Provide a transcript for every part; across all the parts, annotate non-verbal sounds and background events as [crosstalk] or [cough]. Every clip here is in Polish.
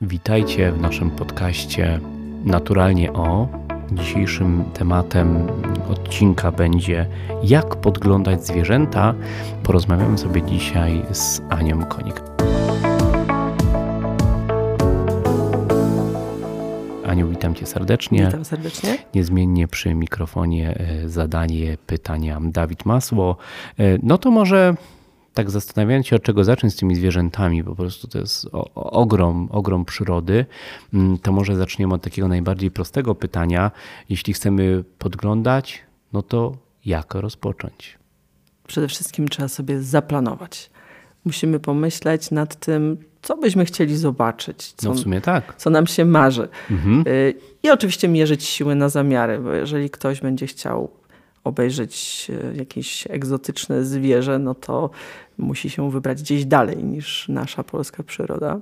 Witajcie w naszym podcaście Naturalnie o. Dzisiejszym tematem odcinka będzie jak podglądać zwierzęta. Porozmawiamy sobie dzisiaj z Anią Konik. Aniu, witam cię serdecznie. Witam serdecznie. Niezmiennie przy mikrofonie e, zadanie pytania Dawid Masło. E, no to może tak zastanawiając się, od czego zacząć z tymi zwierzętami, po prostu to jest ogrom, ogrom przyrody, mm, to może zaczniemy od takiego najbardziej prostego pytania. Jeśli chcemy podglądać, no to jak rozpocząć? Przede wszystkim trzeba sobie zaplanować. Musimy pomyśleć nad tym, co byśmy chcieli zobaczyć. Co, no w sumie tak. Co nam się marzy. Mhm. Y, I oczywiście mierzyć siły na zamiary, bo jeżeli ktoś będzie chciał obejrzeć e, jakieś egzotyczne zwierzę, no to musi się wybrać gdzieś dalej niż nasza polska przyroda.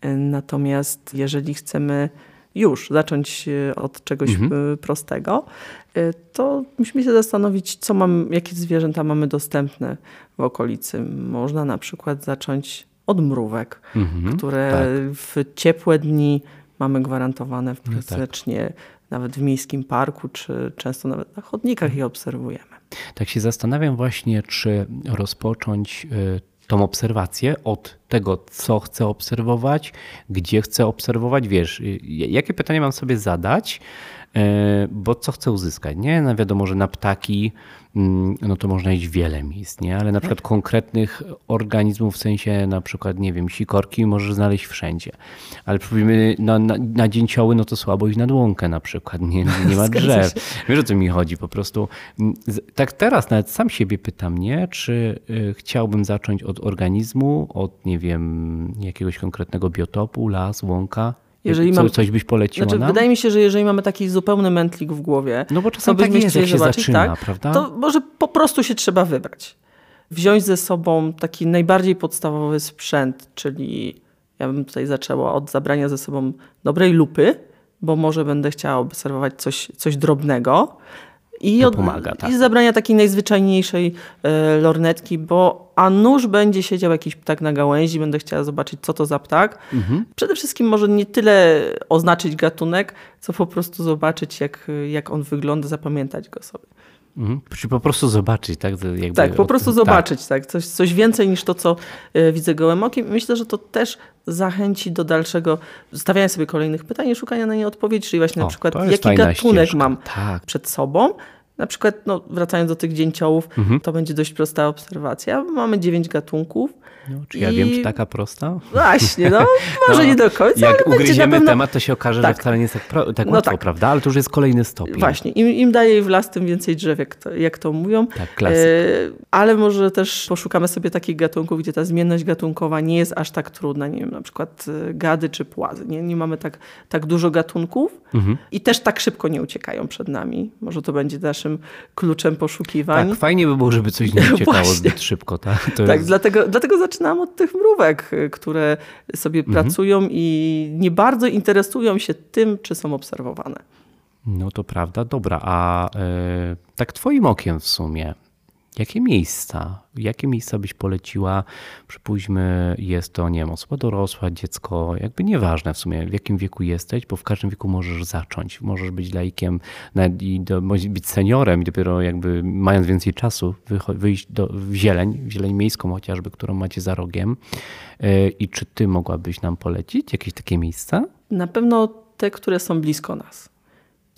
E, natomiast jeżeli chcemy już zacząć e, od czegoś mhm. prostego, to musimy się zastanowić, co mam, jakie zwierzęta mamy dostępne w okolicy. Można na przykład zacząć od mrówek, mhm, które tak. w ciepłe dni mamy gwarantowane w praktycznie no tak nawet w miejskim parku, czy często nawet na chodnikach je obserwujemy. Tak się zastanawiam właśnie, czy rozpocząć y, tą obserwację od tego, co chcę obserwować, gdzie chcę obserwować, wiesz, y, jakie pytania mam sobie zadać, y, bo co chcę uzyskać, nie? No wiadomo, że na ptaki Mm, no to można iść wiele miejsc, nie? Ale na przykład konkretnych organizmów, w sensie na przykład, nie wiem, sikorki możesz znaleźć wszędzie. Ale powiedzmy na, na, na dzięcioły, no to słabo iść na łąkę na przykład, nie, [laughs] nie ma drzew. Wiesz o co mi chodzi, po prostu. Mm, tak teraz nawet sam siebie pytam, nie? Czy y, chciałbym zacząć od organizmu, od, nie wiem, jakiegoś konkretnego biotopu, las, łąka, jeżeli mam, coś byś poleciła znaczy, nam? Wydaje mi się, że jeżeli mamy taki zupełny mętlik w głowie, no bo czasami tak jest, jak się zobaczyć, zaczyna, tak, prawda? to może po prostu się trzeba wybrać. Wziąć ze sobą taki najbardziej podstawowy sprzęt, czyli ja bym tutaj zaczęła od zabrania ze sobą dobrej lupy, bo może będę chciała obserwować coś, coś drobnego. I, od, pomaga, tak. I zabrania takiej najzwyczajniejszej e, lornetki, bo a nuż będzie siedział jakiś ptak na gałęzi, będę chciała zobaczyć, co to za ptak. Mhm. Przede wszystkim może nie tyle oznaczyć gatunek, co po prostu zobaczyć, jak, jak on wygląda, zapamiętać go sobie. Mhm. Czyli po prostu zobaczyć, tak? Jakby tak, po prostu zobaczyć, tak. tak. Coś, coś więcej niż to, co e, widzę gołym okiem. Myślę, że to też zachęci do dalszego stawiania sobie kolejnych pytań i szukania na nie odpowiedzi, czyli właśnie o, na przykład jaki gatunek ścieżka. mam tak. przed sobą, na przykład, no, wracając do tych dzięciołów, mhm. to będzie dość prosta obserwacja. Mamy dziewięć gatunków. No, czy ja I... wiem, czy taka prosta? Właśnie, no [laughs] może no, nie do końca. Jak ugryziemy pewno... temat, to się okaże, tak. że wcale nie jest tak, pro... tak no łatwo, tak. prawda? Ale to już jest kolejny stopień. Właśnie, im, im daje w las, tym więcej drzew, jak to, jak to mówią. Tak, klasyk. E, ale może też poszukamy sobie takich gatunków, gdzie ta zmienność gatunkowa nie jest aż tak trudna. Nie wiem, na przykład e, gady czy płazy. Nie, nie mamy tak, tak dużo gatunków mhm. i też tak szybko nie uciekają przed nami. Może to będzie naszym kluczem poszukiwań. Tak, fajnie by było, żeby coś nie uciekało [laughs] zbyt szybko. Tak, tak jest... dlatego, dlatego zaczynam od tych mrówek które sobie mhm. pracują i nie bardzo interesują się tym, czy są obserwowane. No to prawda, dobra. A yy, tak Twoim okiem w sumie, Jakie miejsca, jakie miejsca byś poleciła? Przypuśćmy, jest to, nie wiem, osoba dorosła, dziecko, jakby nieważne w sumie, w jakim wieku jesteś, bo w każdym wieku możesz zacząć. Możesz być laikiem i do, być seniorem i dopiero jakby mając więcej czasu wyjść do, w zieleń, w zieleń miejską chociażby, którą macie za rogiem. E, I czy ty mogłabyś nam polecić jakieś takie miejsca? Na pewno te, które są blisko nas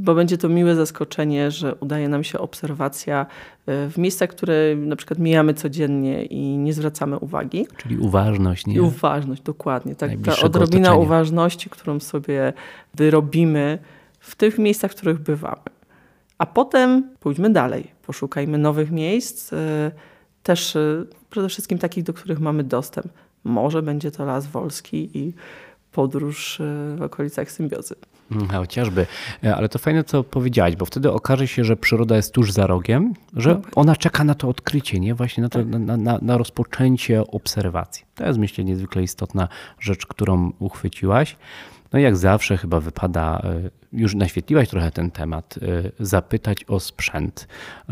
bo będzie to miłe zaskoczenie, że udaje nam się obserwacja e, w miejscach, które na przykład mijamy codziennie i nie zwracamy uwagi. Czyli uważność, nie? I uważność, dokładnie. Tak, ta odrobina otoczenia. uważności, którą sobie wyrobimy w tych miejscach, w których bywamy. A potem pójdźmy dalej, poszukajmy nowych miejsc, e, też e, przede wszystkim takich, do których mamy dostęp. Może będzie to Las Wolski i podróż w okolicach symbiozy. Chociażby. E, ale to fajne, co powiedziałaś, bo wtedy okaże się, że przyroda jest tuż za rogiem, że ona czeka na to odkrycie, nie? Właśnie na, to, tak. na, na, na rozpoczęcie obserwacji. To jest, myślę, niezwykle istotna rzecz, którą uchwyciłaś. No i jak zawsze chyba wypada, e, już naświetliłaś trochę ten temat, e, zapytać o sprzęt,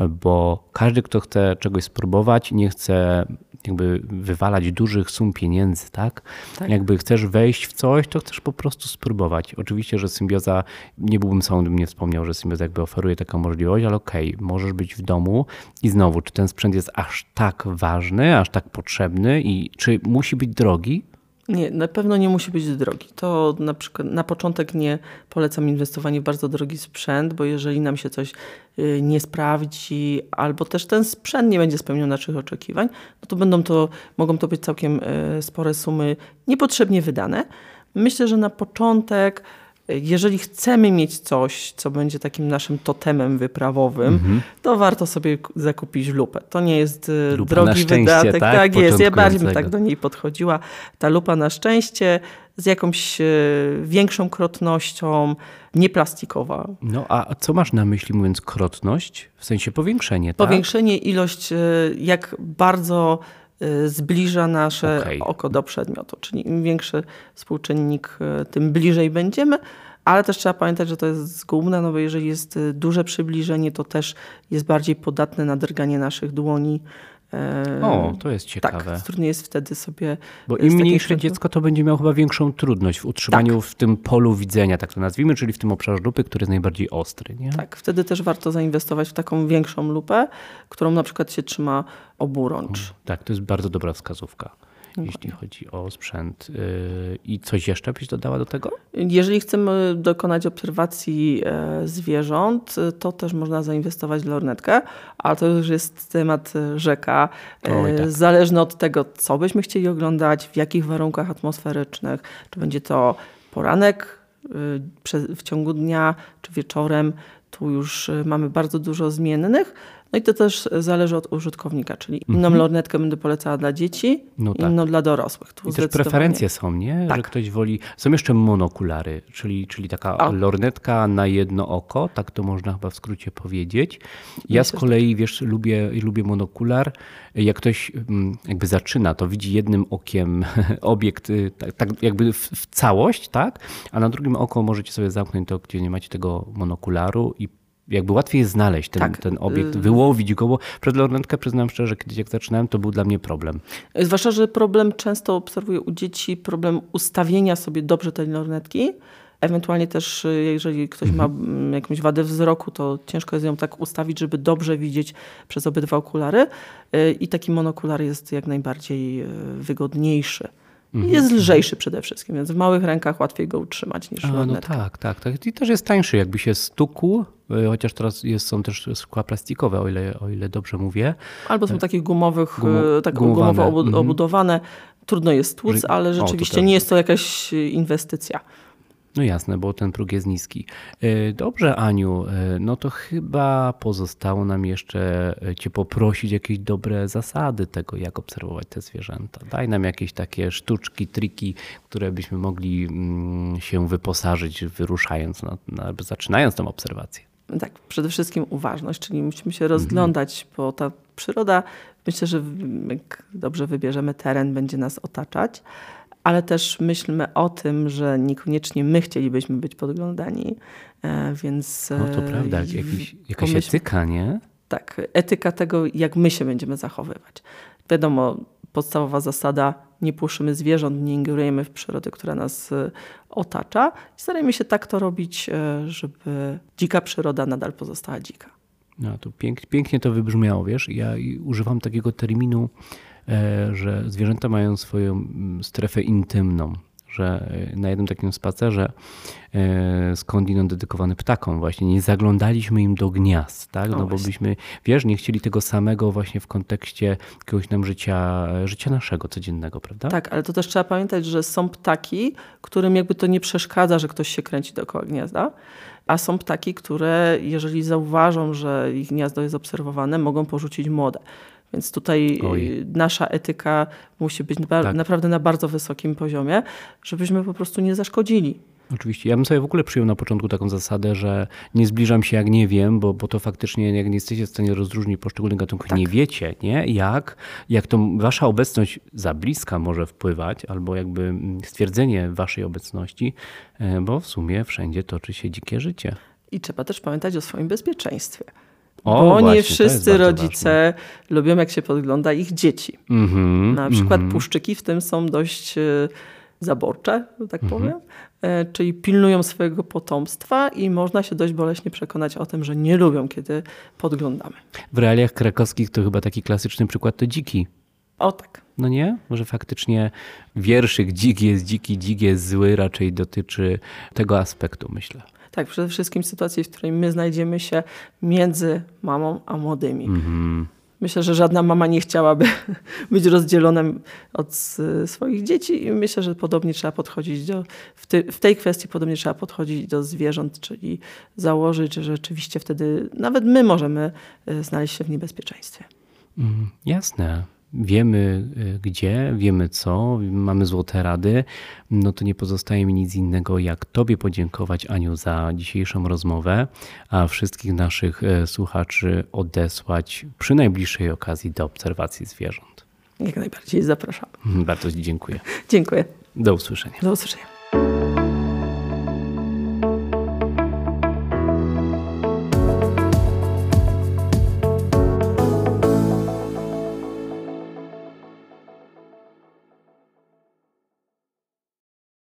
bo każdy, kto chce czegoś spróbować, nie chce jakby wywalać dużych sum pieniędzy, tak? Tak. Jakby chcesz wejść w coś, to chcesz po prostu spróbować. Oczywiście, że symbioza, nie byłbym sam, gdybym nie wspomniał, że symbioza jakby oferuje taką możliwość, ale okej, możesz być w domu i znowu, czy ten sprzęt jest aż tak ważny, aż tak potrzebny i czy musi być drogi? Nie, na pewno nie musi być drogi. To na przykład na początek nie polecam inwestowanie w bardzo drogi sprzęt, bo jeżeli nam się coś y, nie sprawdzi, albo też ten sprzęt nie będzie spełniał naszych oczekiwań, no to będą to, mogą to być całkiem y, spore sumy niepotrzebnie wydane. Myślę, że na początek jeżeli chcemy mieć coś, co będzie takim naszym totemem wyprawowym, Mhm. to warto sobie zakupić lupę. To nie jest e, Lupa drogi wydatek. tak? Tak, jest. Ja bardziej bym tak do niej podchodziła. Ta lupa na szczęście z jakąś e, większą krotnością, nieplastikowa. No a co masz na myśli mówiąc krotność? W sensie powiększenie, tak? Powiększenie ilość, e, jak bardzo zbliża nasze Okej. oko do przedmiotu. Czyli im większy współczynnik, e, tym bliżej będziemy. Ale też trzeba pamiętać, że to jest zgubne, no bo jeżeli jest e, duże przybliżenie, to też jest bardziej podatne na drganie naszych dłoni. E, O, to jest ciekawe. Tak, trudniej jest wtedy sobie. Bo z im mniejsze dziecko, to będzie miało chyba większą trudność w utrzymaniu w tym polu widzenia, tak to nazwijmy, czyli w tym obszarze lupy, który jest najbardziej ostry. Nie? Tak, wtedy też warto zainwestować w taką większą lupę, którą na przykład się trzyma oburącz. Tak, to jest bardzo dobra wskazówka, jeśli chodzi o sprzęt. Yy, I coś jeszcze byś dodała do tego? Jeżeli chcemy dokonać obserwacji e, zwierząt, to też można zainwestować w lornetkę, ale to już jest temat e, rzeka. E, Oj, tak. Zależny od tego, co byśmy chcieli oglądać, w jakich warunkach atmosferycznych, czy będzie to poranek w ciągu dnia, czy wieczorem. Tu już mamy bardzo dużo zmiennych. No i to też zależy od użytkownika, czyli inną lornetkę będę polecała dla dzieci, Mhm. No tak. inną dla dorosłych. Tu I też preferencje są, nie? Że Tak. ktoś woli. Są jeszcze monokulary, czyli, czyli taka A. lornetka na jedno oko, tak to można chyba w skrócie powiedzieć. Ja z Myślę, że kolei, wiesz, lubię, lubię monokular. Jak ktoś mm, jakby zaczyna, to widzi jednym okiem [laughs] obiekt, y, tak, tak jakby w, w całość, tak? A na drugim oko możecie sobie zamknąć to, gdzie nie macie tego monokularu i jakby łatwiej jest znaleźć ten, Tak. ten obiekt, Y- wyłowić go, bo przed lornetkę przyznam szczerze, kiedyś jak zaczynałem, to był dla mnie problem. Zwłaszcza, że problem często obserwuję u dzieci, problem ustawienia sobie dobrze tej lornetki. Ewentualnie też, y, jeżeli ktoś ma mm, jakąś wadę wzroku, to ciężko jest ją tak ustawić, żeby dobrze widzieć przez obydwa okulary. Y, I taki monokular jest jak najbardziej wygodniejszy. I Jest lżejszy przede wszystkim, więc w małych rękach łatwiej go utrzymać niż A, no tak, tak, tak. I też jest tańszy, jakby się stukł, chociaż teraz jest, są też szkła plastikowe, o ile, o ile dobrze mówię. Albo są takich gumowych, Gumo- y, tak gumowo Mhm. obudowane. Trudno jest tłuc, ale o, rzeczywiście prawda. nie jest to jakaś y, inwestycja. No jasne, bo ten próg jest niski. Y, Dobrze, Aniu, y, no to chyba pozostało nam jeszcze y, Cię poprosić jakieś dobre zasady tego, jak obserwować te zwierzęta. Daj nam jakieś takie sztuczki, triki, które byśmy mogli mm, się wyposażyć, wyruszając, na, na, zaczynając tą obserwację. Tak, przede wszystkim uważność, czyli musimy się rozglądać, bo ta przyroda, myślę, że jak dobrze wybierzemy teren, będzie nas otaczać, ale też myślmy o tym, że niekoniecznie my chcielibyśmy być podglądani, e, więc... No to e, prawda, jakiś, jakaś pomyśl- etyka, nie? Tak, etyka tego, jak my się będziemy zachowywać. Wiadomo, podstawowa zasada, nie płoszymy zwierząt, nie ingerujemy w przyrodę, która nas e, otacza. Starajmy się tak to robić, e, żeby dzika przyroda nadal pozostała dzika. No to pięk, pięknie to wybrzmiało, wiesz? Ja używam takiego terminu, e, że zwierzęta mają swoją mm, strefę intymną, że e, na jednym takim spacerze e, skądinąd dedykowany ptakom właśnie, nie zaglądaliśmy im do gniazd, tak? O, No bo byśmy, wiesz, nie chcieli tego samego właśnie w kontekście jakiegoś nam życia, życia naszego codziennego, prawda? Tak, ale to też trzeba pamiętać, że są ptaki, którym jakby to nie przeszkadza, że ktoś się kręci dookoła gniazda, a są ptaki, które jeżeli zauważą, że ich gniazdo jest obserwowane, mogą porzucić młode. Więc tutaj Oj. y, nasza etyka musi być Tak. naprawdę na bardzo wysokim poziomie, żebyśmy po prostu nie zaszkodzili. Oczywiście. Ja bym sobie w ogóle przyjął na początku taką zasadę, że nie zbliżam się jak nie wiem, bo, bo to faktycznie jak nie jesteście w stanie rozróżnić poszczególnych gatunków, Tak. nie wiecie, nie? Jak, jak to wasza obecność za bliska może wpływać, albo jakby stwierdzenie waszej obecności, e, bo w sumie wszędzie toczy się dzikie życie. I trzeba też pamiętać o swoim bezpieczeństwie. O, bo właśnie, nie wszyscy rodzice lubią, jak się podgląda ich dzieci. Mhm, Na przykład mhm. puszczyki w tym są dość e, zaborcze, że tak Mhm. powiem, E, czyli pilnują swojego potomstwa i można się dość boleśnie przekonać o tym, że nie lubią, kiedy podglądamy. W realiach krakowskich to chyba taki klasyczny przykład to dziki. O tak. No nie? Może faktycznie wierszyk dzik jest dziki, dzik jest zły raczej dotyczy tego aspektu, myślę. Tak, przede wszystkim sytuacji, w której my znajdziemy się między mamą a młodymi. Mhm. Myślę, że żadna mama nie chciałaby [laughs] być rozdzielona od swoich dzieci i myślę, że podobnie trzeba podchodzić do, w, ty, w tej kwestii podobnie trzeba podchodzić do zwierząt, czyli założyć, że rzeczywiście wtedy nawet my możemy e, znaleźć się w niebezpieczeństwie. Mm, Jasne. Wiemy y, gdzie, wiemy co, mamy złote rady. No to nie pozostaje mi nic innego, jak Tobie podziękować, Aniu, za dzisiejszą rozmowę, a wszystkich naszych y, słuchaczy odesłać przy najbliższej okazji do obserwacji zwierząt. Jak najbardziej zapraszam. Bardzo Ci dziękuję. Dziękuję. Do usłyszenia. Do usłyszenia.